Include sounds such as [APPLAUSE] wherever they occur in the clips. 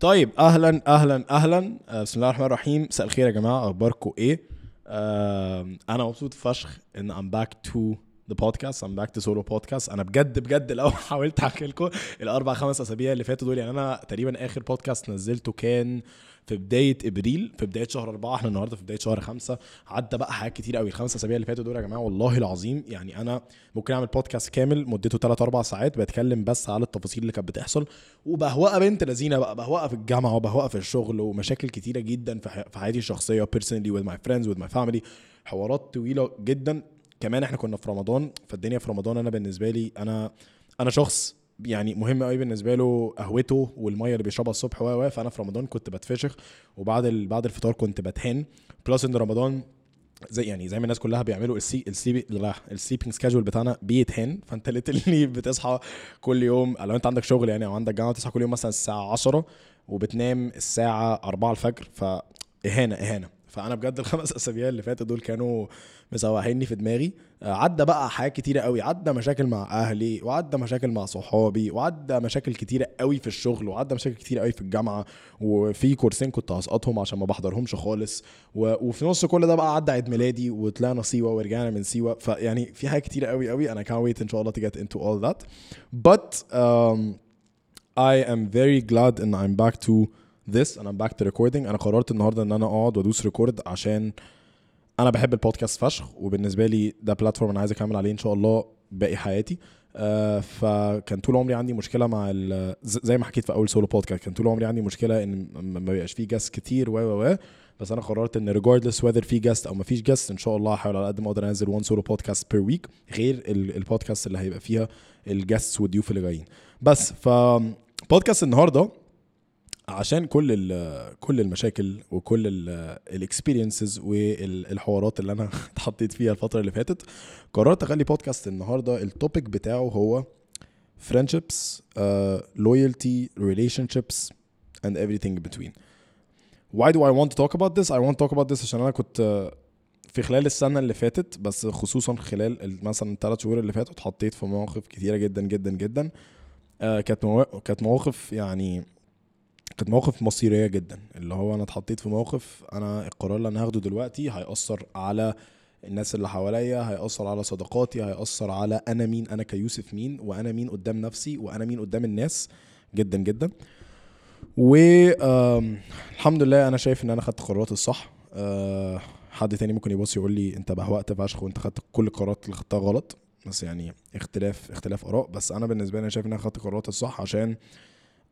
طيب أهلا أهلا أهلا. آه، بسم الله الرحمن الرحيم. مساء الخير يا جماعة أخباركم إيه؟ أنا مبسوط فشخ إن I'm back to the podcast. I'm back to solo podcast. أنا بجد بجد لو [LAUGHS] حاولت احكي لكم الأربع خمس أسابيع اللي فاتوا دول. يعني أنا تقريبا آخر بودكاست نزلته كان في بداية إبريل في بداية شهر أربعة. إحنا النهارده في بداية شهر خمسة. عدى بقى حاجات كتير قوي. الخمس أسابيع اللي فاتوا دول يا جماعة والله العظيم يعني أنا ممكن أعمل بودكاست كامل مدته 3 4 ساعات بتكلم بس على التفاصيل اللي كانت بتحصل. وبهوقه بنت لذينة بقى بهوقه في الجامعة وبهوقه في الشغل ومشاكل كتيرة جدا في حياتي الشخصية personally with my friends with my family. حوارات طويلة جدا. كمان إحنا كنا في رمضان فالدنيا في رمضان أنا بالنسبة لي أنا أنا شخص يعني مهم قوي بالنسبة له قهوته والمية اللي بيشربها الصبح و فأنا في رمضان كنت بتفشخ وبعد ال... بعد الفطار كنت بتهان. plus إن رمضان زي يعني زي ما الناس كلها بيعملوا السي ال sleep لا ال sleeping schedule بتاعنا بيتهان. [LAUGHS] فأنت اللي بتصحى كل يوم لو أنت عندك شغل يعني أو عندك جامعة تصحى كل يوم مثلا الساعة 10 وبتنام الساعة 4 الفجر فإهانة إهانة. فأنا بجد [LAUGHS] الخمس أسابيع اللي فاتوا دول كانوا مسوحيني في دماغي. آه، عدى بقى حاجات كتيرة قوي. عدى مشاكل مع أهلي وعدى مشاكل مع صحابي وعدى مشاكل كتيرة قوي في الشغل وعدى مشاكل كتيرة قوي في الجامعة. وفي كورسين كنت هسقطهم عشان ما بحضرهمش خالص. و... وفي نص كل ده بقى عدى عيد ميلادي وطلعنا سيوة ورجعنا من سيوة. فيعني في حاجات كتيرة قوي قوي. أنا can't wait إن شاء الله to get into all that. But um, I am very glad ان I'm back to this and I'm back to recording. أنا قررت النهارده إن أنا أقعد وأدوس record عشان أنا بحب البودكاست فشخ وبالنسبة لي ده platform أنا عايز أكمل عليه إن شاء الله باقي حياتي. آه فكان طول عمري عندي مشكلة مع زي ما حكيت في أول solo podcast كان طول عمري عندي مشكلة إن ما بيبقاش فيه guest كتير و و و. بس أنا قررت إن regardless whether في guest أو ما فيش guest إن شاء الله هحاول على قد ما أقدر أنزل one solo podcast per week غير ال- البودكاست اللي هيبقى فيها ال guests والضيوف اللي جايين. بس ف بودكاست النهارده عشان كل كل المشاكل وكل ال experiences والحوارات اللي أنا [LAUGHS] اتحطيت فيها الفترة اللي فاتت قررت أخلي بودكاست النهارده ال topic بتاعه هو friendships uh, loyalty relationships and everything in between. Why do I want to talk about this? I want to talk about this عشان أنا كنت في خلال السنة اللي فاتت بس خصوصا خلال ال- مثلا الثلاث شهور اللي فاتوا اتحطيت في مواقف كتيرة جدا جدا جدا. آه، كانت كانت مواقف يعني كانت مواقف مصيرية جدا. اللي هو أنا اتحطيت في موقف أنا القرار اللي أنا هاخده دلوقتي هيأثر على الناس اللي حواليا هيأثر على صداقاتي هيأثر على أنا مين أنا كيوسف مين وأنا مين قدام نفسي وأنا مين قدام الناس. جدا جدا. و الحمد لله أنا شايف إن أنا خدت القرارات الصح. آه، حد تاني ممكن يبص يقول لي أنت بهوأت فشخ وأنت خدت كل القرارات اللي خدتها غلط. بس يعني اختلاف اختلاف آراء. بس أنا بالنسبة لي أنا شايف إن أنا خدت القرارات الصح عشان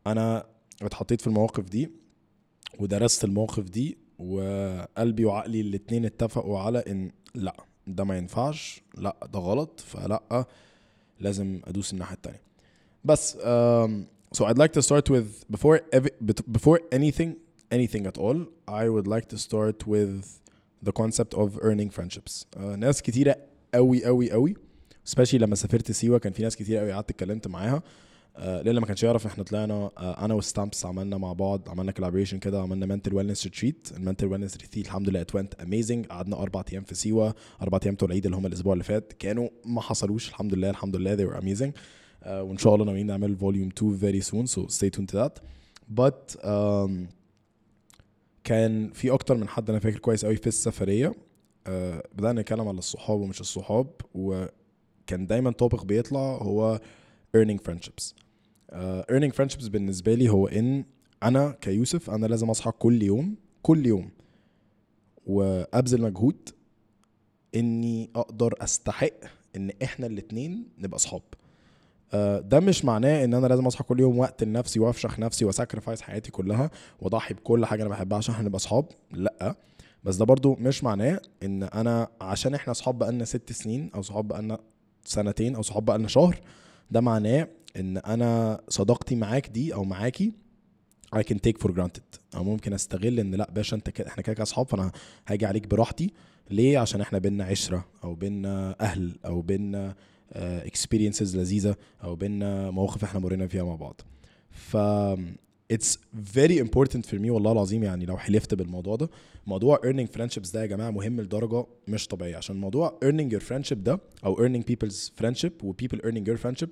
أنا اتحطيت في المواقف دي ودرست المواقف دي وقلبي وعقلي الاتنين اتفقوا على إن لأ ده ما ينفعش لأ ده غلط فلأ لازم أدوس الناحية التانية. بس um, so I'd like to start with before ev- bet- before anything anything at all I would like to start with the concept of earning friendships. uh, ناس كتيرة قوي قوي قوي especially لما سافرت سيوة كان في ناس كتير قوي قعدت اتكلمت معاها. آه، للي ما كانش يعرف إحنا طلعنا آه، أنا وستامبس عملنا مع بعض عملنا collaboration كده عملنا mental wellness retreat ال mental wellness retreat الحمد لله it's amazing قعدنا أربع أيام في سيوة أربع أيام بتوع العيد اللي هم الأسبوع اللي فات. كانوا ما حصلوش الحمد لله الحمد لله they were amazing. آه، وإن شاء الله ناويين نعمل volume 2 very soon so stay tuned to that. But um, كان في أكتر من حد أنا فاكر كويس قوي في السفرية. آه، بدأنا نتكلم على الصحاب ومش الصحاب وكان دايما topic بيطلع هو earning friendships. Uh, earning friendships بالنسبة لي هو إن أنا كيوسف أنا لازم أصحى كل يوم كل يوم. وأبذل مجهود إني أقدر أستحق إن إحنا الاتنين نبقى أصحاب. آه، ده مش معناه إن أنا لازم أصحى كل يوم وقت لنفسي وأفشخ نفسي وأساكرفايس حياتي كلها وأضحي بكل حاجة أنا بحبها عشان إحنا نبقى أصحاب لأ. بس ده برضو مش معناه إن أنا عشان إحنا أصحاب بقالنا ست سنين أو صحاب بقالنا سنتين أو صحاب بقالنا شهر ده معناه إن أنا صداقتي معاك دي أو معاكي I can take for granted. أو ممكن أستغل إن لأ باشا أنت كده إحنا كده أصحاب فأنا هاجي عليك براحتي. ليه؟ عشان إحنا بينا عشرة أو بينا أهل أو بينا experiences لذيذة أو بينا مواقف إحنا مرينا فيها مع بعض. ف it's very important for me والله العظيم يعني لو حلفت بالموضوع ده. موضوع earning friendships ده يا جماعة مهم لدرجة مش طبيعية عشان موضوع earning your friendship ده أو earning people's friendship و people earning your friendship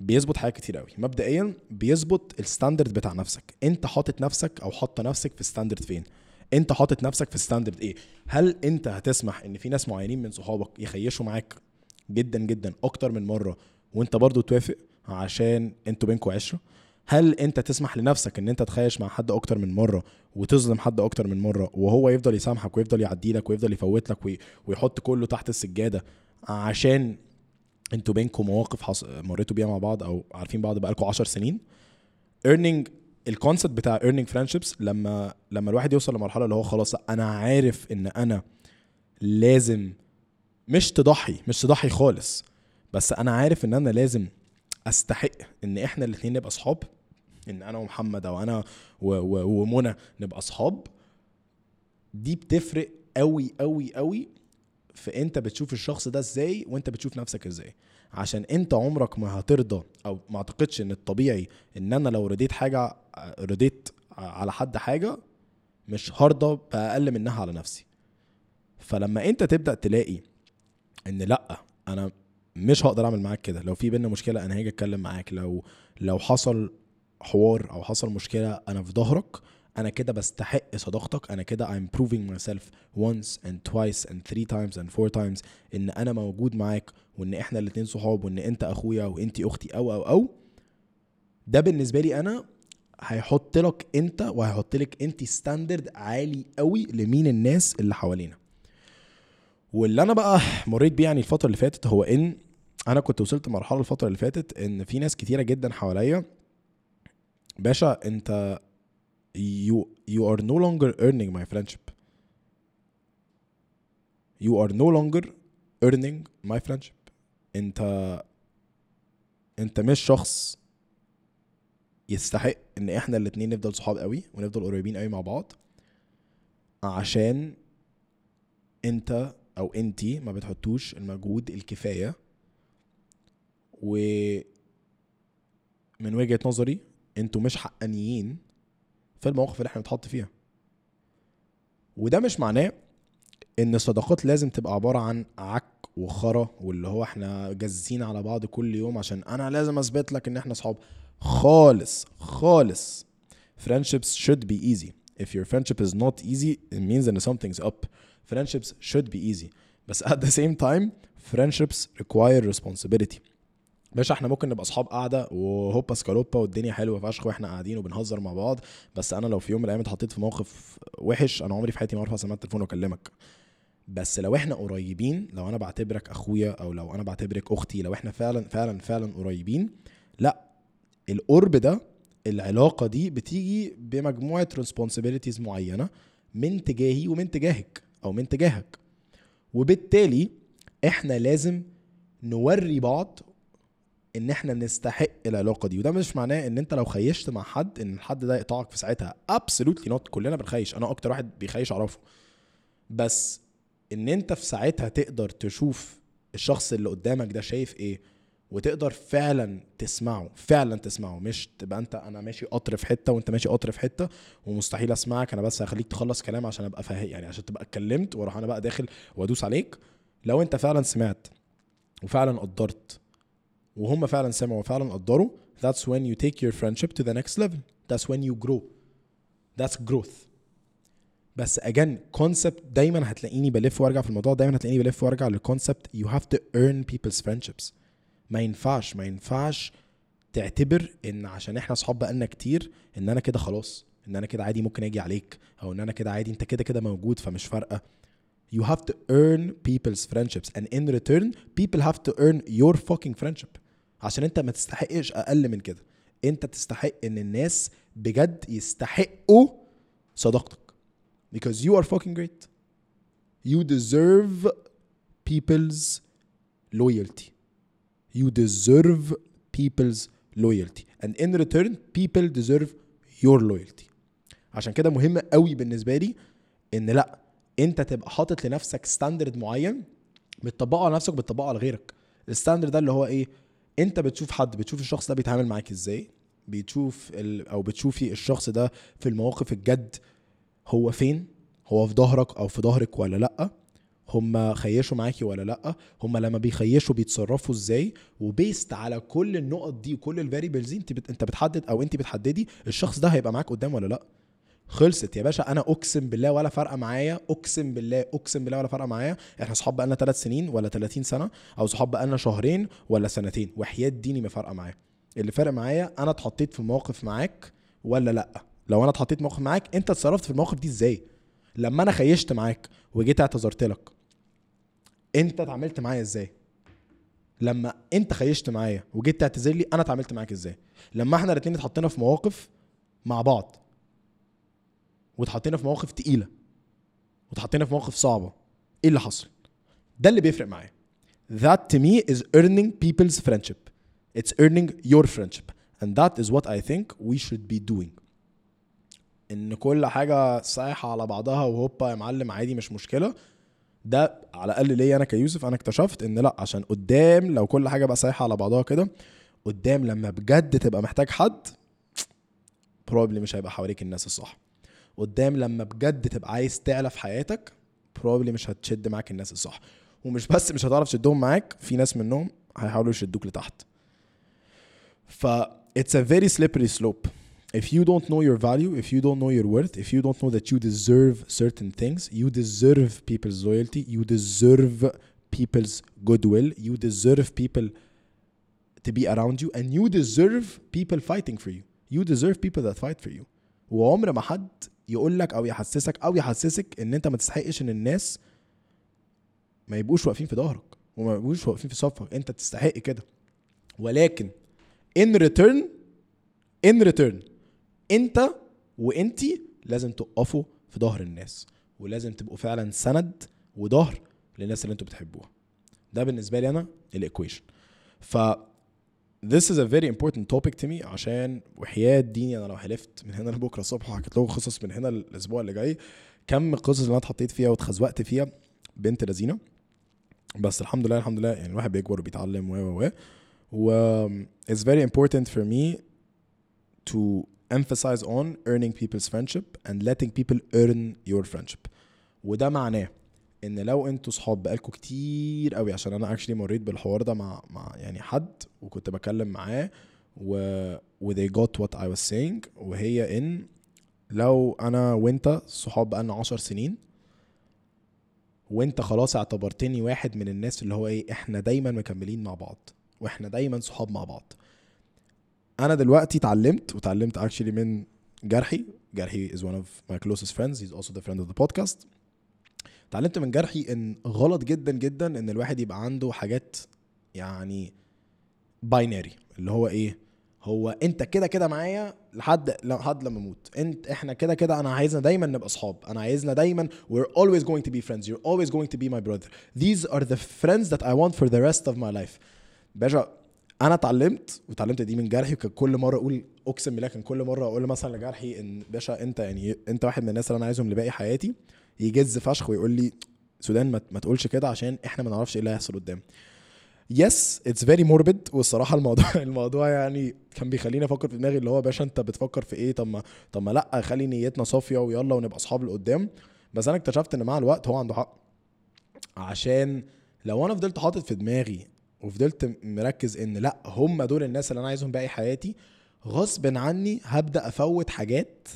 بيظبط حاجات كتير قوي. مبدئيا بيظبط ال standard بتاع نفسك. انت حاطط نفسك أو حاطة نفسك في standard فين؟ انت حاطط نفسك في standard إيه؟ هل انت هتسمح ان في ناس معينين من صحابك يخيشوا معاك جدا جدا أكتر من مرة وانت برضو توافق عشان أنتوا بينكوا عشرة؟ هل انت تسمح لنفسك ان انت تخيش مع حد أكتر من مرة وتظلم حد أكتر من مرة وهو يفضل يسامحك ويفضل يعدي لك ويفضل يفوت لك وي- ويحط كله تحت السجادة عشان أنتوا بينكم مواقف حص... مريتوا بيها مع بعض أو عارفين بعض بقالكم 10 سنين. earning الكونسبت بتاع earning friendships لما لما الواحد يوصل لمرحلة اللي هو خلاص أنا عارف إن أنا لازم مش تضحي مش تضحي خالص بس أنا عارف إن أنا لازم أستحق إن إحنا الاثنين نبقى اصحاب إن أنا ومحمد أو أنا ومنى نبقى اصحاب دي بتفرق قوي قوي قوي في انت بتشوف الشخص ده إزاي وانت بتشوف نفسك إزاي. عشان انت عمرك ما هترضى أو ما اعتقدش ان الطبيعي ان أنا لو رضيت حاجة رضيت على حد حاجة مش هرضى بأقل منها على نفسي. فلما انت تبدأ تلاقي ان لأ أنا مش هقدر اعمل معاك كده. لو في بينا مشكلة أنا هاجي اتكلم معاك. لو لو حصل حوار أو حصل مشكلة أنا في ظهرك أنا كده بستحق صداقتك. أنا كده I'm proving myself once and twice and three times and four times إن أنا موجود معاك وإن إحنا الاتنين صحاب وإن أنت أخويا وانت أختي أو أو أو. ده بالنسبة لي أنا هيحط لك أنت وهيحط لك أنت ستاندرد عالي قوي لمين الناس اللي حوالينا. واللي أنا بقى مريت بيه يعني الفترة اللي فاتت هو إن أنا كنت وصلت مرحلة الفترة اللي فاتت إن في ناس كتيرة جدا حواليا. باشا أنت you you are no longer earning my friendship. You are no longer earning my friendship. انت انت مش شخص يستحق ان إحنا الاتنين نفضل صحاب قوي ونفضل قريبين قوي مع بعض عشان انت أو انتي ما بتحطوش المجهود الكفاية. و من وجهة نظري أنتوا مش حقانيين في المواقف اللي إحنا بنتحط فيها وده مش معناه ان الصداقات لازم تبقى عباره عن عك وخرا واللي هو إحنا جازين على بعض كل يوم عشان أنا لازم اثبت لك ان إحنا اصحاب خالص خالص friendships should be easy if your friendship is not easy it means that something's up friendships should be easy بس at the same time friendships require responsibility باشا إحنا ممكن نبقى أصحاب قاعدة وهوبا سكالوبا والدنيا حلوة فشخ وإحنا قاعدين وبنهزر مع بعض. بس أنا لو في يوم من الأيام اتحطيت في موقف وحش أنا عمري في حياتي ما ارفع سماعه التليفون وأكلمك. بس لو إحنا قريبين لو أنا بعتبرك أخويا أو لو أنا بعتبرك أختي لو إحنا فعلا فعلا فعلا قريبين لا القرب ده العلاقة دي بتيجي بمجموعة responsibilities معينة من تجاهي ومن تجاهك أو من تجاهك. وبالتالي إحنا لازم نوري بعض إن إحنا نستحق العلاقة دي. وده مش معناه إن أنت لو خيشت مع حد إن الحد ده يقطعك في ساعتها. Absolutely not. كلنا بنخيش. أنا أكتر واحد بيخيش أعرفه. بس إن أنت في ساعتها تقدر تشوف الشخص اللي قدامك ده شايف إيه وتقدر فعلا تسمعه. فعلا تسمعه. مش تبقى أنت أنا ماشي قطر في حتة وأنت ماشي قطر في حتة ومستحيل أسمعك. أنا بس هخليك تخلص كلام عشان أبقى فاهم. يعني عشان تبقى اتكلمت وأروح أنا بقى داخل وأدوس عليك. لو أنت فعلا سمعت وفعلا قدرت وهم فعلا سمعوا وفعلا قدروا. That's when you take your friendship to the next level. That's when you grow. That's growth. بس again concept دايما هتلاقيني بلف وارجع في الموضوع دايما هتلاقيني بلف وارجع للكونسبت you have to earn people's friendships. ما ينفعش ما ينفعش تعتبر إن عشان إحنا أصحاب بقالنا كتير إن أنا كده خلاص إن أنا كده عادي ممكن أجي عليك أو إن أنا كده عادي أنت كده كده موجود فمش فارقة. You have to earn people's friendships. And in return people have to earn your fucking friendship. عشان انت ما تستحقش أقل من كده. انت تستحق ان الناس بجد يستحقوا صداقتك. Because you are fucking great. You deserve people's loyalty. You deserve people's loyalty. And in return people deserve your loyalty. عشان كده مهم قوي بالنسبة لي إن لأ أنت تبقى حاطط لنفسك standard معين بتطبقه على نفسك بتطبقه على غيرك. ال standard ده اللي هو إيه؟ انت بتشوف حد بتشوف الشخص ده بيتعامل معاك إزاي؟ بتشوف ال... أو بتشوفي الشخص ده في المواقف الجد هو فين؟ هو في ظهرك أو في ظهرك ولا لأ؟ هم خيشوا معاكي ولا لأ؟ هم لما بيخيشوا بيتصرفوا إزاي؟ و based على كل النقط دي وكل ال variables دي انت بت... انت بتحدد أو انت بتحددي الشخص ده هيبقى معاك قدام ولا لأ. خلصت يا باشا. أنا أقسم بالله ولا فارقه معايا. أقسم بالله أقسم بالله ولا فارقه معايا. إحنا صحاب بقالنا ثلاث سنين ولا 30 سنة أو صحاب بقالنا شهرين ولا سنتين. وحياة ديني ما فارقة معايا. اللي فارق معايا أنا اتحطيت في موقف معاك ولا لأ؟ لو أنا اتحطيت موقف معاك أنت اتصرفت في المواقف دي إزاي؟ لما أنا خيشت معاك وجيت اعتذرت لك أنت اتعاملت معايا إزاي؟ لما أنت خيشت معايا وجيت تعتذر لي أنا اتعاملت معاك إزاي؟ لما إحنا الاتنين اتحطينا في مواقف مع بعض واتحطينا في مواقف تقيلة واتحطينا في مواقف صعبة. إيه اللي حصل؟ ده اللي بيفرق معايا. That to me is earning people's friendship. It's earning your friendship. And that is what I think we should be doing. إن كل حاجة سايحه على بعضها وهوبا يا معلم عادي مش مشكلة. ده على الأقل ليا أنا كيوسف أنا اكتشفت إن لأ عشان قدام لو كل حاجة بقى سايحه على بعضها كده قدام لما بجد تبقى محتاج حد probably مش هيبقى حواليك الناس الصح. قدام لما بجد تبقى عايز تعلى في حياتك probably مش هتشد معاك الناس الصح ومش بس مش هتعرف تشدهم معاك في ناس منهم هيحاولوا يشدوك لتحت ف it's a very slippery slope if you don't know your value if you don't know your worth if you don't know that you deserve certain things you deserve people's loyalty you deserve people's goodwill you deserve people to be around you and you deserve people fighting for you you deserve people that fight for you وعمر ما حد يقول لك أو يحسسك أو يحسسك إن أنت ما تستحقش إن الناس ما يبقوش واقفين في ظهرك وما يبقوش واقفين في صفك. أنت تستحق كده. ولكن in return in return أنت وانتي لازم تقفوا في ظهر الناس ولازم تبقوا فعلا سند وظهر للناس اللي أنتوا بتحبوها. ده بالنسبة لي أنا الإيكويشن. ف this is a very important topic to me عشان وحياة ديني أنا لو حلفت من هنا لبكرة الصبح وحكيت لكم قصص من هنا الأسبوع اللي جاي كم القصص اللي أنا اتحطيت فيها واتخزوقت فيها بنت لذينة. بس الحمد لله الحمد لله يعني الواحد بيكبر وبيتعلم و و و. و it's very important for me to emphasize on earning people's friendship and letting people earn your friendship. وده معناه إن لو أنتوا صحاب بقالكوا كتير قوي عشان أنا اكشلي مريت بالحوار ده مع مع يعني حد وكنت بكلم معاه و و they got what I was saying وهي إن لو أنا وأنت صحاب بقالنا عشر سنين وأنت خلاص اعتبرتني واحد من الناس اللي هو إيه إحنا دايما مكملين مع بعض وإحنا دايما صحاب مع بعض. أنا دلوقتي اتعلمت وتعلمت actually من جرحي. جرحي is one of my closest friends. He's also the friend of the podcast. اتعلمت من جرحي إن غلط جدا جدا إن الواحد يبقى عنده حاجات يعني باينري اللي هو إيه؟ هو أنت كده كده معايا لحد لحد لما أموت. أنت إحنا كده كده أنا عايزنا دايما نبقى أصحاب. أنا عايزنا دايما we're always going to be friends. You're always going to be my brother. These are the friends that I want for the rest of my life. باشا أنا اتعلمت واتعلمت دي من جرجي وكان كل مرة أقول أقسم بالله كان كل مرة أقول مثلا لجرجي إن باشا أنت يعني أنت واحد من الناس اللي أنا عايزهم لباقي حياتي. يجز فشخ ويقول لي سودان ما, تقولش كده عشان إحنا ما نعرفش إيه اللي هيحصل قدام. yes it's very morbid والصراحة الموضوع [LAUGHS] الموضوع يعني كان بيخليني أفكر في دماغي اللي هو باشا أنت بتفكر في إيه؟ طب ما طب ما لأ خلي نيتنا صافية ويلا ونبقى أصحاب لقدام بس أنا اكتشفت إن مع الوقت هو عنده حق. عشان لو أنا فضلت حاطط في دماغي وفضلت مركز إن لأ هم دول الناس اللي أنا عايزهم باقي حياتي غصب عني هبدأ أفوت حاجات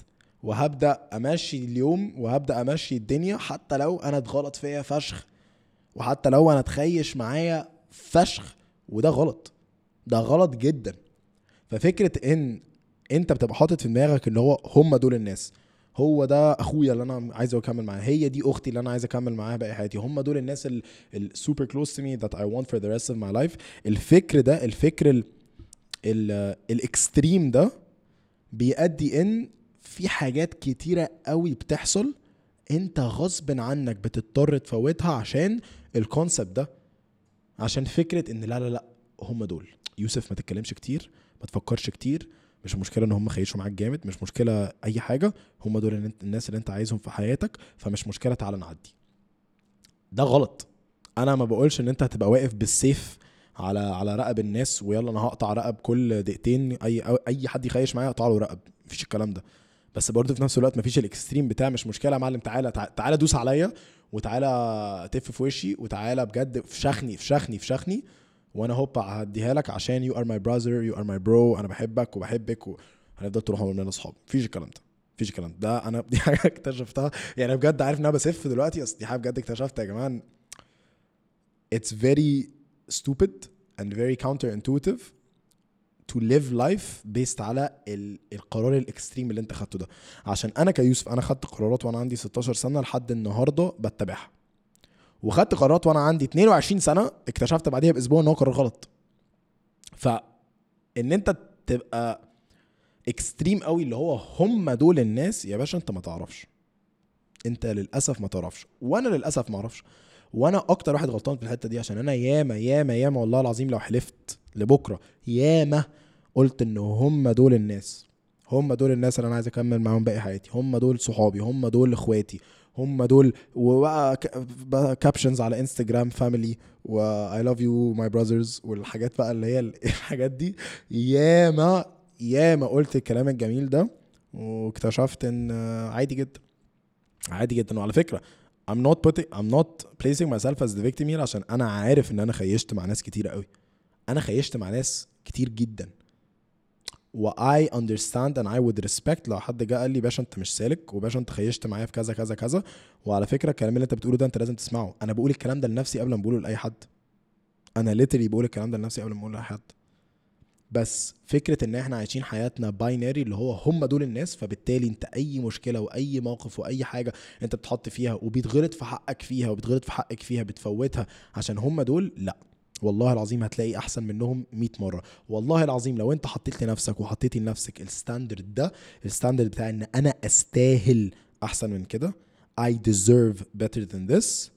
وهبدأ أمشي اليوم وهبدأ أمشي الدنيا حتى لو أنا اتغلط فيا فشخ. وحتى لو أنا اتخيش معايا فشخ وده غلط. ده غلط جدا. ففكرة إن أنت بتبقى حاطط في دماغك ان هو هم دول الناس. هو ده أخويا اللي أنا عايز أكمل معاه. هي دي أختي اللي أنا عايز أكمل معاها باقي حياتي. هم دول الناس ال super close to me that I want for the rest of my life. الفكر ده الفكر ال ال ال extreme ده بيؤدي إن في حاجات كتيرة قوي بتحصل انت غصب عنك بتضطر تفوتها عشان ال concept ده عشان فكرة ان لا لا لا هم دول. يوسف ما تتكلمش كتير ما تفكرش كتير مش مشكلة ان هم خيشوا معاك جامد مش مشكلة اي حاجة هم دول الناس اللي انت عايزهم في حياتك فمش مشكلة تعالى نعدي. ده غلط. أنا ما بقولش ان انت هتبقى واقف بالسيف على على رقب الناس ويلا أنا هقطع رقب كل دقيقتين اي اي حد يخيش معايا اقطع له رقب مفيش الكلام ده. بس برضه في نفس الوقت مفيش الإكستريم بتاع مش مشكلة يا معلم تعالى تع- تعالى دوس عليا وتعالى تف في وشي وتعالى بجد فشخني فشخني فشخني وأنا هوب هديها لك عشان you are my brother you are my bro أنا بحبك وبحبك وهنفضل طول عمرنا أصحاب. مفيش الكلام ده مفيش الكلام ده. أنا [LAUGHS] دي حاجة اكتشفتها. يعني بجد عارف إن أنا بسف دلوقتي بس دي حاجة بجد اكتشفتها يا جماعة. It's very stupid and very counterintuitive to live life based على ال- القرار ال extreme اللي انت خدته ده. عشان أنا كيوسف أنا خدت قرارات وأنا عندي 16 سنة لحد النهارده بتبعها. وخدت قرارات وأنا عندي 22 سنة اكتشفت بعديها بأسبوع إن هو قرار غلط. فان أنت تبقى اكستريم قوي اللي هو هم دول الناس يا باشا أنت ما تعرفش. أنت للأسف ما تعرفش. وأنا للأسف ما أعرفش. وأنا أكتر واحد غلطان في الحتة دي عشان أنا ياما ياما ياما والله العظيم لو حلفت لبكرة ياما قلت إن هم دول الناس هم دول الناس اللي أنا عايز أكمل معاهم باقي حياتي هم دول صحابي هم دول إخواتي هم دول وبقى captions على انستجرام family و I love you my brothers والحاجات بقى اللي هي [LAUGHS] الحاجات دي. ياما ياما قلت الكلام الجميل ده واكتشفت إن عادي جدا عادي جدا. وعلى فكرة I'm not putting I'm not placing myself as the victim here عشان أنا عارف إن أنا خيشت مع ناس كتير قوي. أنا خيشت مع ناس كتير جدا. و I understand and I would respect لو حد جه قال لي باشا أنت مش سالك وباشا أنت خيشت معايا في كذا كذا كذا. وعلى فكرة الكلام اللي أنت بتقوله ده أنت لازم تسمعه. أنا بقول الكلام ده لنفسي قبل ما بقوله لأي حد. أنا literally بقول الكلام ده لنفسي قبل ما اقوله لأي حد. بس فكرة إن إحنا عايشين حياتنا binary اللي هو هم دول الناس فبالتالي أنت أي مشكلة وأي موقف وأي حاجة أنت بتحط فيها وبيتغلط في حقك فيها وبيتغلط في حقك فيها بتفوتها عشان هم دول لأ. والله العظيم هتلاقي أحسن منهم 100 مرة. والله العظيم لو أنت حطيت لنفسك وحطيتي لنفسك ال standard ده ال standard بتاع إن أنا أستاهل أحسن من كده I deserve better than this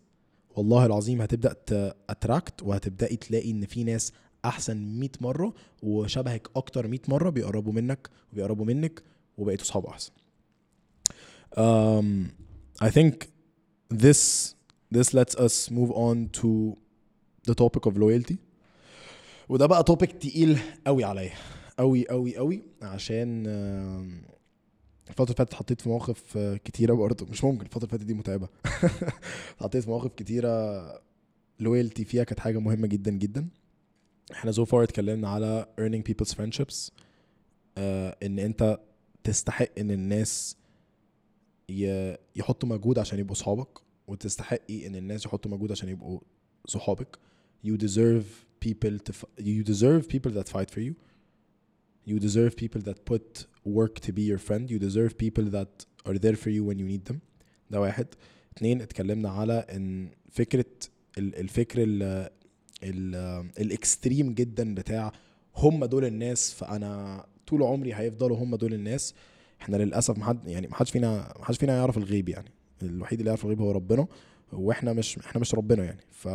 والله العظيم هتبدأ ت attract وهتبداي تلاقي إن في ناس أحسن 100 مرة وشبهك أكتر 100 مرة بيقربوا منك وبيقربوا منك وبقيتوا صحاب أحسن. um, I think this this lets us move on to the topic of loyalty. وده بقى توبيك تقيل قوي عليا قوي قوي قوي عشان الفترة اللي فاتت حطيت في مواقف آه، كتيرة برضه. مش ممكن الفترة اللي فاتت دي متعبة. [LAUGHS] حطيت في مواقف كتيرة لويالتي فيها كانت حاجة مهمة جدا جدا. إحنا so far اتكلمنا على earning people's friendships آه ان انت تستحق ان الناس يحطوا مجهود عشان يبقوا صحابك وتستحقي ان الناس يحطوا مجهود عشان يبقوا صحابك you deserve people to you deserve people that fight for you you deserve people that put work to be your friend you deserve people that are there for you when you need them ده واحد اتنين اتكلمنا على ان فكرة ال- الفكر ال ال الإكستريم جدا بتاع هم دول الناس فأنا طول عمري هيفضلوا هم دول الناس. إحنا للأسف محد يعني محدش فينا محدش فينا يعرف الغيب يعني. الوحيد اللي يعرف الغيب هو ربنا وإحنا مش إحنا مش ربنا يعني. ف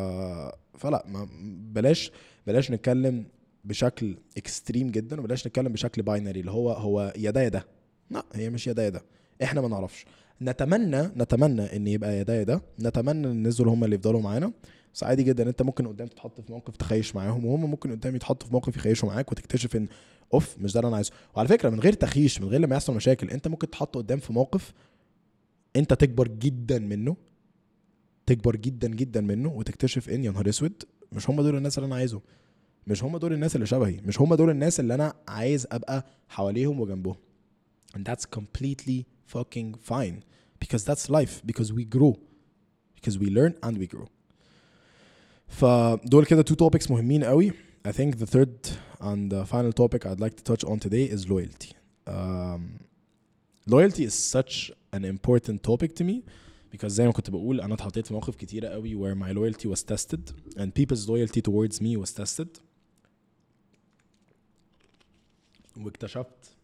فلا ما بلاش بلاش نتكلم بشكل extreme جدا وبلاش نتكلم بشكل binary اللي هو هو يا ده يا ده لا هي مش يا ده يا ده إحنا ما نعرفش. نتمنى نتمنى إن يبقى يا ده يا ده نتمنى إن الناس دول هم اللي يفضلوا معانا. بس عادي جدا أنت ممكن قدام تتحط في موقف تخيش معاهم وهم ممكن قدام يتحطوا في موقف يخيشوا معاك وتكتشف إن أوف مش ده اللي أنا عايزه. وعلى فكرة من غير تخيش من غير لما يحصل مشاكل أنت ممكن تحط قدام في موقف أنت تكبر جدا منه تكبر جدا جدا منه وتكتشف إن يا نهار أسود مش هم دول الناس اللي أنا عايزهم. مش هم دول الناس اللي شبهي. مش هم دول الناس اللي أنا عايز أبقى حواليهم وجنبهم. And that's completely fucking fine. Because that's life. Because we grow. Because we learn and we grow. فدول كده two topics مهمين قوي I think the third and the final topic I'd like to touch on today is loyalty um, loyalty is such an important topic to me because زي ما كنت بقول انا اتحطيت في مواقف كتيره قوي where my loyalty was tested and people's loyalty towards me was tested واكتشفت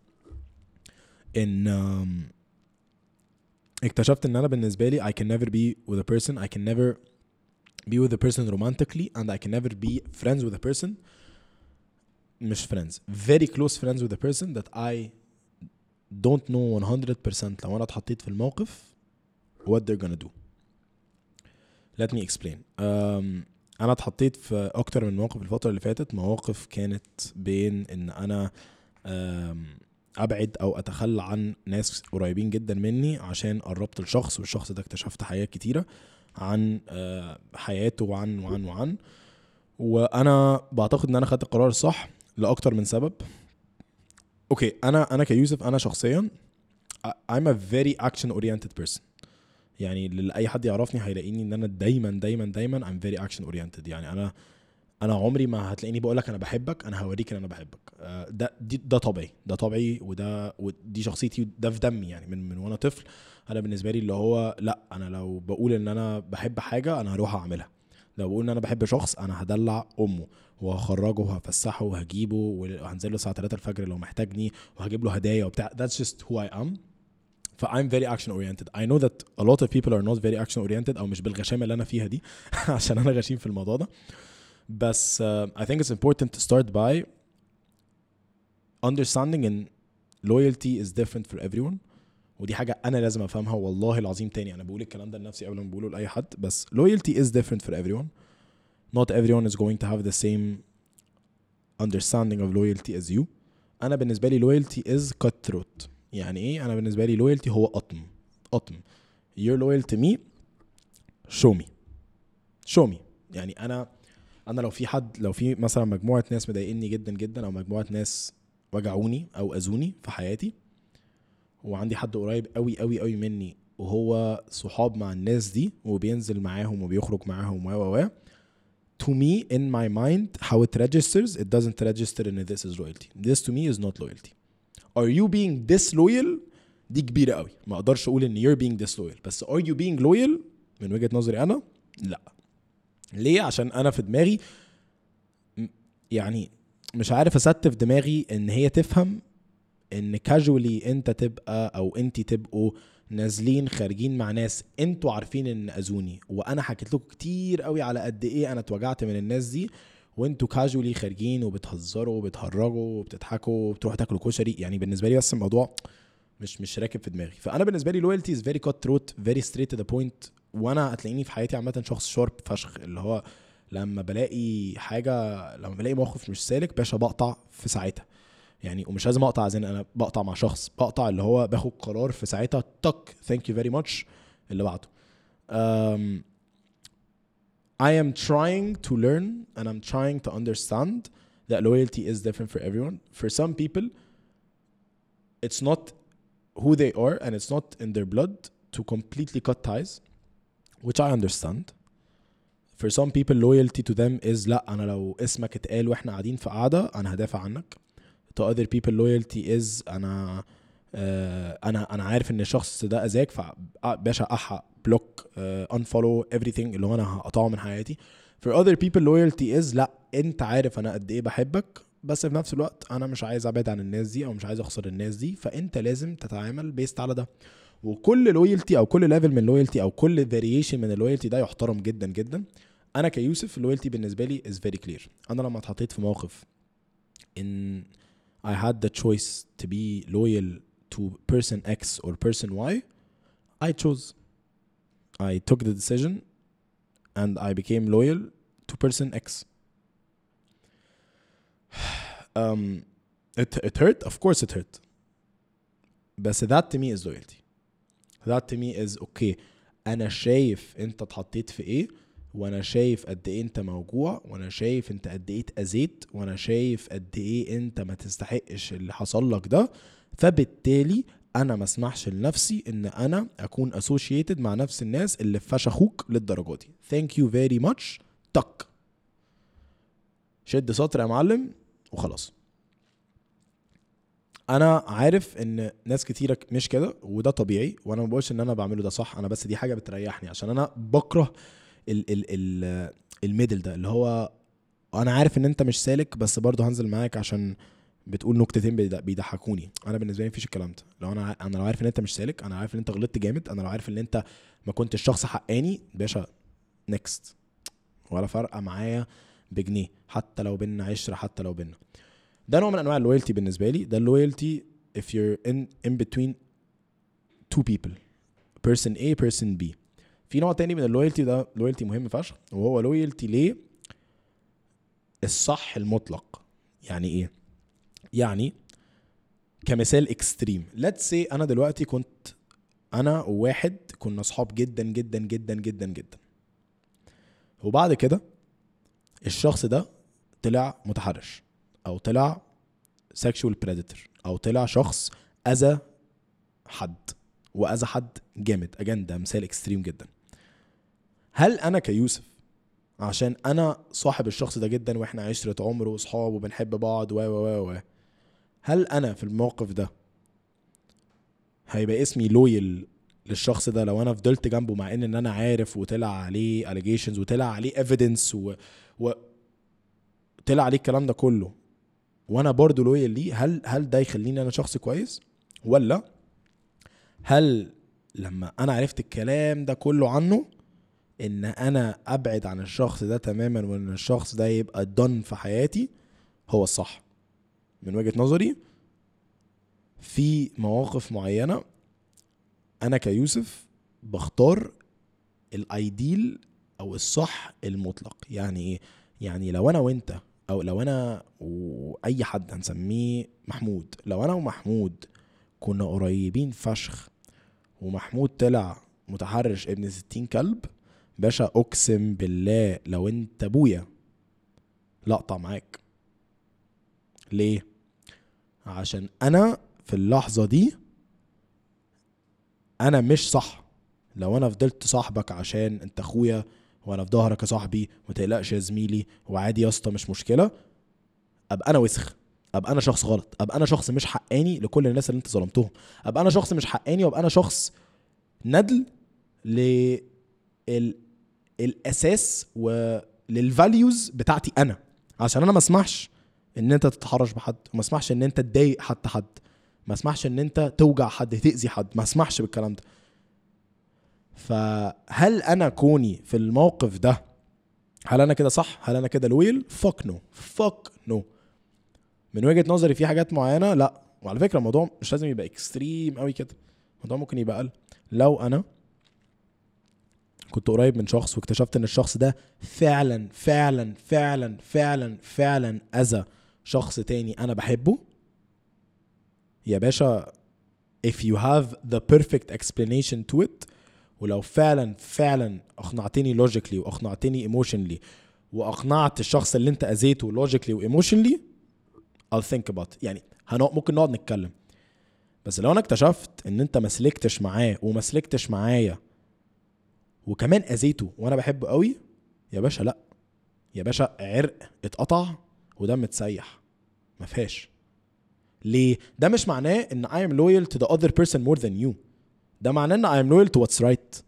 ان um, اكتشفت ان انا بالنسبه لي I can never be with a person I can never be with a person romantically and I can never be friends with a person. مش friends. Very close friends with a person that I don't know 100% لو أنا اتحطيت في الموقف what they're gonna do. Let me explain. Um, أنا اتحطيت في أكتر من موقف الفترة اللي فاتت. مواقف كانت بين إن أنا um, أبعد أو أتخلى عن ناس قريبين جدا مني عشان قربت لشخص والشخص ده اكتشفت حاجات كتيرة. عن آه، حياته وعن وعن وعن. وأنا بعتقد إن أنا خدت القرار الصح لأكتر من سبب. أوكي أنا أنا كيوسف أنا شخصيا I'm a very action oriented person. يعني لأي حد يعرفني هيلاقيني إن أنا دايما دايما دايما I'm very action oriented يعني أنا أنا عمري ما هتلاقيني بقول لك أنا بحبك أنا هوريك إن أنا بحبك. آه، ده ده طبيعي ده طبيعي وده ودي شخصيتي ده في دمي يعني من من وأنا طفل. أنا بالنسبة لي اللي هو لأ أنا لو بقول إن أنا بحب حاجة أنا هروح أعملها. لو بقول إن أنا بحب شخص أنا هدلع أمه وهخرجه وهفسحه وهجيبه وهنزل له الساعة 3 الفجر لو محتاجني وهجيب له هدايا وبتاع. That's just who I am. ف I'm very action oriented. I know that a lot of people are not very action oriented أو مش بالغشامة اللي أنا فيها دي [LAUGHS] عشان أنا غشيم في الموضوع ده. بس uh, I think it's important to start by understanding in loyalty is different for everyone ودي حاجة أنا لازم أفهمها والله العظيم تاني أنا بقول الكلام ده لنفسي قبل ما بقوله لأي حد بس loyalty is different for everyone not everyone is going to have the same understanding of loyalty as you أنا بالنسبة لي loyalty is cutthroat يعني إيه أنا بالنسبة لي loyalty هو قطم قطم you're loyal to me show me show me يعني أنا أنا لو في حد لو في مثلا مجموعة ناس مضايقني جدا جدا أو مجموعة ناس وجعوني أو أذوني في حياتي وعندي حد قريب قوي قوي قوي مني وهو صحاب مع الناس دي وبينزل معاهم وبيخرج معاهم و و و to me in my mind how it registers it doesn't register in this is loyalty. This to me is not loyalty. Are you being disloyal دي كبيرة قوي ما أقدرش أقول إن you're being disloyal بس are you being loyal من وجهة نظري أنا لا. ليه؟ عشان أنا في دماغي يعني مش عارف أستف دماغي إن هي تفهم إن كاجولي أنت تبقى أو أنت تبقوا نازلين خارجين مع ناس أنتوا عارفين إن أذوني وأنا حكيت لكم كتير قوي على قد إيه أنا اتوجعت من الناس دي وأنتوا casually خارجين وبتهزروا وبتهرجوا وبتضحكوا وبتروحوا تاكلوا كشري. يعني بالنسبة لي بس الموضوع مش مش راكب في دماغي. فأنا بالنسبة لي loyalty is very cut throat very straight to the point وأنا هتلاقيني في حياتي عامة شخص sharp فشخ اللي هو لما بلاقي حاجة لما بلاقي موقف مش سالك باشا بقطع في ساعتها. يعني ومش لازم أقطع زي أنا بقطع مع شخص بقطع اللي هو باخد قرار في ساعتها تك thank you very much اللي بعده. um, I am trying to learn and I'm trying to understand that loyalty is different for everyone. For some people, it's not who they are and it's not in their blood to completely cut ties, which I understand. For some people, loyalty to them is لا أنا لو اسمك اتقال وإحنا قاعدين في قعدة أنا هدافع عنك. To other people, loyalty is أنا آه، أنا أنا عارف إن الشخص ده أذاك فباشا احق block unfollow everything اللي هو أنا هقطعه من حياتي for other people loyalty is لا أنت عارف أنا قد إيه بحبك بس في نفس الوقت أنا مش عايز أبعد عن الناس دي أو مش عايز أخسر الناس دي فأنت لازم تتعامل based على ده وكل loyalty أو كل level من loyalty أو كل variation من ال loyalty ده يحترم جدا جدا أنا كيوسف ال loyalty بالنسبة لي is very clear أنا لما اتحطيت في موقف ان I had the choice to be loyal to person X or person Y, I chose. I took the decision and I became loyal to person X. um, it, it hurt? Of course it hurt. But that to me is loyalty. That to me is okay. أنا شايف أنت اتحطيت في إيه وأنا شايف قد إيه أنت موجوع وأنا شايف أنت قد إيه اتأذيت وأنا شايف قد إيه أنت ما تستحقش اللي حصل لك ده. فبالتالي أنا ما أسمحش لنفسي إن أنا أكون associated مع نفس الناس اللي فشخوك للدرجة دي. thank you very much تك. شد سطر يا معلم وخلاص. أنا عارف إن ناس كتيره مش كده وده طبيعي وأنا ما بقولش إن أنا بعمله ده صح أنا بس دي حاجة بتريحني عشان أنا بكره ال ال ال ال middle ده اللي هو أنا عارف إن أنت مش سالك بس برضه هنزل معاك عشان بتقول نكتتين بيض- بيضحكوني. أنا بالنسبة لي مفيش الكلام ده. لو أنا أنا لو عارف إن أنت مش سالك أنا عارف إن أنت غلطت جامد أنا لو عارف إن أنت ما كنتش شخص حقاني باشا next ولا فارقة معايا بجنيه حتى لو بينا عشرة حتى لو بينا ده نوع من أنواع ال loyalty بالنسبة لي. ده ال loyalty if you're in in between two people. Person A person B. في نوع تاني من ال loyalty ده loyalty مهم فشخ وهو loyalty ليه؟ الصح المطلق. يعني إيه؟ يعني كمثال extreme let's say أنا دلوقتي كنت أنا وواحد كنا أصحاب جدا جدا جدا جدا جدا. وبعد كده الشخص ده طلع متحرش. أو طلع sexual predator أو طلع شخص أذى حد وأذى حد جامد. again ده مثال extreme جدا. هل أنا كيوسف عشان أنا صاحب الشخص ده جدا وإحنا عشرة عمر واصحاب وبنحب بعض و و و هل أنا في الموقف ده هيبقى اسمي لويل للشخص ده؟ لو أنا فضلت جنبه مع إن أنا عارف وطلع عليه allegations وطلع عليه evidence و, و طلع عليه الكلام ده كله وأنا برضه لويل ليه. هل هل ده يخليني أنا شخص كويس؟ ولا هل لما أنا عرفت الكلام ده كله عنه إن أنا أبعد عن الشخص ده تماما وإن الشخص ده يبقى دون في حياتي هو الصح. من وجهة نظري في مواقف معينة أنا كيوسف بختار الايديل أو الصح المطلق. يعني إيه؟ يعني لو أنا وأنت أو لو أنا وأي حد هنسميه محمود لو أنا ومحمود كنا قريبين فشخ ومحمود طلع متحرش ابن ستين كلب باشا أقسم بالله لو أنت أبويا لقطع معاك. ليه؟ عشان أنا في اللحظة دي أنا مش صح. لو أنا فضلت صاحبك عشان أنت أخويا وأنا في ظهرك يا صاحبي ما تقلقش يا زميلي وعادي يا اسطى مش مشكلة. أبقى أنا وسخ أبقى أنا شخص غلط أبقى أنا شخص مش حقاني لكل الناس اللي أنت ظلمتهم. أبقى أنا شخص مش حقاني وأبقى أنا شخص ندل لل الأساس وللفاليوز بتاعتي أنا. عشان أنا ما أسمحش إن أنت تتحرش بحد وما أسمحش إن أنت تضايق حتى حد. ما أسمحش إن أنت توجع حد تأذي حد ما أسمحش بالكلام ده. فهل أنا كوني في الموقف ده هل أنا كده صح؟ هل أنا كده loyal؟ fuck no fuck no من وجهة نظري في حاجات معينة لا. وعلى فكرة الموضوع مش لازم يبقى extreme قوي كده. الموضوع ممكن يبقى أقل. لو أنا كنت قريب من شخص واكتشفت إن الشخص ده فعلا فعلا فعلا فعلا فعلا أذى شخص تاني أنا بحبه يا باشا if you have the perfect explanation to it ولو فعلا فعلا أقنعتني logically وأقنعتني emotionally وأقنعت الشخص اللي أنت أذيته logically و emotionally I'll think about. يعني. ممكن نقعد نتكلم. بس لو أنا اكتشفت إن أنت ما سلكتش معاه وما سلكتش معايا وكمان أذيته وأنا بحبه قوي يا باشا لأ. يا باشا عرق اتقطع ودم اتسيح. ما فيهاش. ليه؟ ده مش معناه إن I am loyal to the other person more than you. ده معناه إن I am loyal to what's right.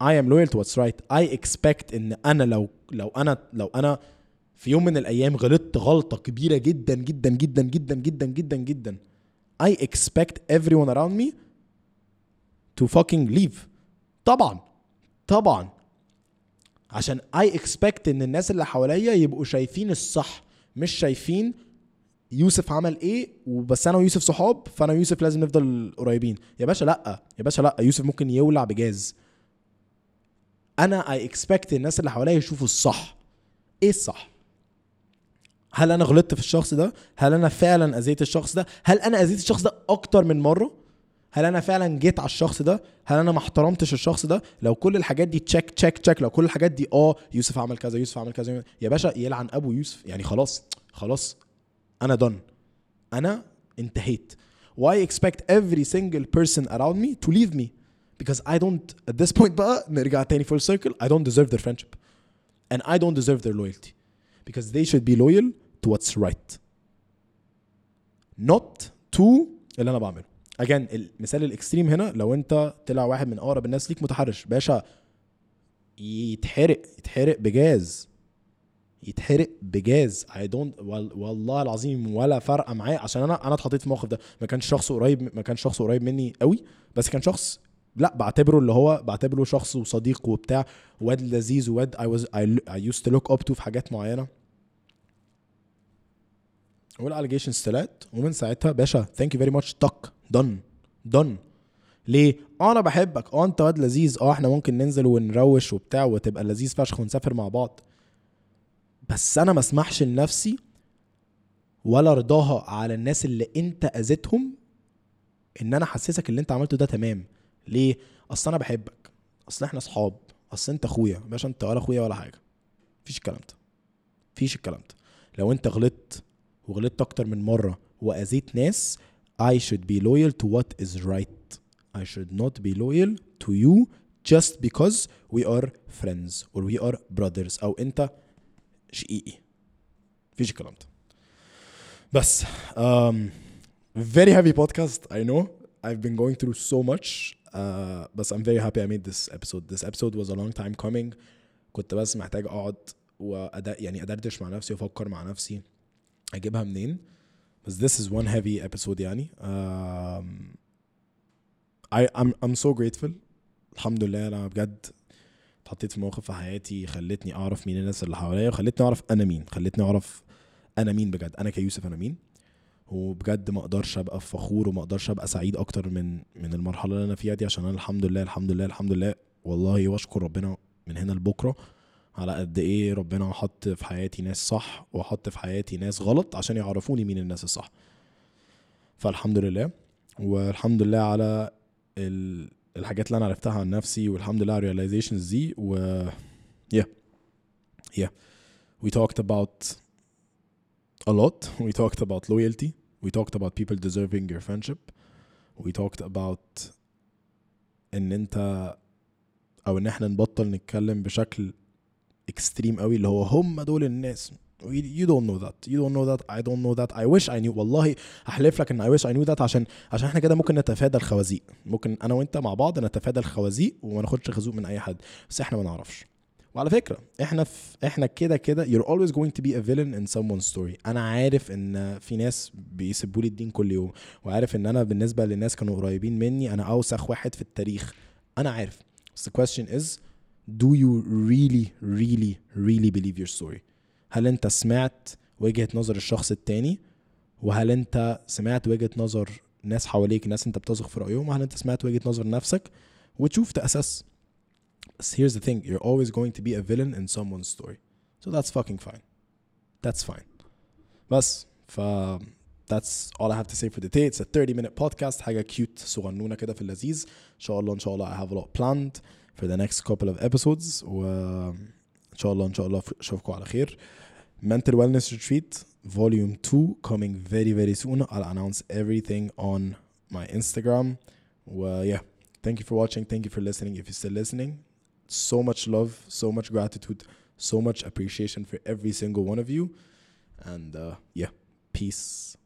I am loyal to what's right. I expect إن أنا لو لو أنا لو أنا في يوم من الأيام غلطت غلطة كبيرة جدا جدا جدا جدا جدا جدا جدا. I expect everyone around me to fucking leave. طبعا طبعا. عشان I expect إن الناس اللي حواليا يبقوا شايفين الصح مش شايفين يوسف عمل إيه وبس أنا ويوسف صحاب فأنا ويوسف لازم نفضل قريبين. يا باشا لأ يا باشا لأ يوسف ممكن يولع بجاز. أنا I expect الناس اللي حواليا يشوفوا الصح. إيه الصح؟ هل أنا غلطت في الشخص ده؟ هل أنا فعلا أذيت الشخص ده؟ هل أنا أذيت الشخص ده أكتر من مرة؟ هل أنا فعلا جيت على الشخص ده؟ هل أنا ما احترمتش الشخص ده؟ لو كل الحاجات دي check check check لو كل الحاجات دي آه يوسف عمل كذا يوسف عمل كذا يا باشا يلعن أبو يوسف. يعني خلاص خلاص. أنا دون أنا انتهيت why expect every single person around me to leave me because I don't at this point بقى نرجع تاني full circle I don't deserve their friendship and I don't deserve their loyalty because they should be loyal to what's right not to اللي أنا بعمله again المثال الاكستريم هنا لو انت طلع واحد من اقرب الناس ليك متحرش باشا يتحرق يتحرق بجاز يتحرق بجاز. I don't والله العظيم ولا فارقه معايا. عشان أنا أنا اتحطيت في الموقف ده. ما كانش شخص قريب ما كانش شخص قريب مني قوي بس كان شخص لا بعتبره اللي هو بعتبره شخص وصديق وبتاع واد لذيذ واد I was I used look up to في حاجات معينة. وال allegations طلعت ومن ساعتها باشا thank you very much تك done دن ليه؟ آه أنا بحبك. آه أنت واد لذيذ. آه إحنا ممكن ننزل ونروش وبتاع وتبقى لذيذ فشخ ونسافر مع بعض. بس أنا ما أسمحش لنفسي ولا رضاها على الناس اللي أنت أذيتهم إن أنا أحسسك اللي أنت عملته ده تمام. ليه؟ أصل أنا بحبك. أصل إحنا أصحاب. أصل أنت أخويا. باشا أنت ولا أخويا ولا حاجة. مفيش الكلام ده. مفيش الكلام ده. لو أنت غلطت وغلطت أكتر من مرة وأذيت ناس I should be loyal to what is right. I should not be loyal to you just because we are friends or we are brothers. أو أنت شقيقي مفيش الكلام ده بس um, very heavy podcast I know I've been going through so much uh, بس I'm very happy I made this episode this episode was a long time coming كنت بس محتاج اقعد وأد... يعني ادردش مع نفسي وافكر مع نفسي اجيبها منين بس this is one heavy episode يعني um, I I'm I'm so grateful الحمد لله أنا بجد اتحطيت في موقف في حياتي خلتني أعرف مين الناس اللي حواليا وخلتني أعرف أنا مين خلتني أعرف أنا مين بجد. أنا كيوسف أنا مين. وبجد ما أقدرش أبقى فخور وما أقدرش أبقى سعيد أكتر من من المرحلة اللي أنا فيها دي عشان أنا الحمد لله الحمد لله الحمد لله والله وأشكر ربنا من هنا لبكرة على قد إيه ربنا حط في حياتي ناس صح وحط في حياتي ناس غلط عشان يعرفوني مين الناس الصح. فالحمد لله والحمد لله على ال... الحاجات اللي أنا عرفتها عن نفسي والحمد لله الريلايزيشنز دي و yeah. Yeah. We talked about a lot. We talked about loyalty. We talked about people deserving your friendship. We talked about إن أنت أو إن إحنا نبطل نتكلم بشكل اكستريم قوي اللي هو هم دول الناس. You don't know that. You don't know that. I don't know that. I wish I knew. والله أحلف لك إن I wish I knew that. عشان عشان إحنا كده ممكن نتفادى الخوازيق. ممكن أنا وأنت مع بعض نتفادى الخوازيق وما ناخدش خازوق من أي حد. بس إحنا ما نعرفش. وعلى فكرة إحنا في إحنا كده كده you're always going to be a villain in someone's story. أنا عارف إن في ناس بيسبوا لي الدين كل يوم. وعارف إن أنا بالنسبة للناس كانوا قريبين مني أنا أوسخ واحد في التاريخ. أنا عارف. بس the question is do you really really really believe your story? هل انت سمعت وجهة نظر الشخص التاني وهل انت سمعت وجهة نظر ناس حواليك ناس انت بتثق في رأيهم وهل انت سمعت وجهة نظر نفسك وتشوف تأسس بس here's the thing you're always going to be a villain in someone's story so that's fucking fine that's fine بس ف that's all I have to say for the day it's a 30 minute podcast حاجة cute صغنونة كده في اللذيذ إن شاء الله إن شاء الله I have a lot planned for the next couple of episodes و إن شاء الله إن شاء الله أشوفكم على خير mental wellness retreat volume 2 coming very very soon I'll announce everything on my Instagram well yeah thank you for watching thank you for listening if you're still listening so much love so much gratitude so much appreciation for every single one of you and uh, yeah peace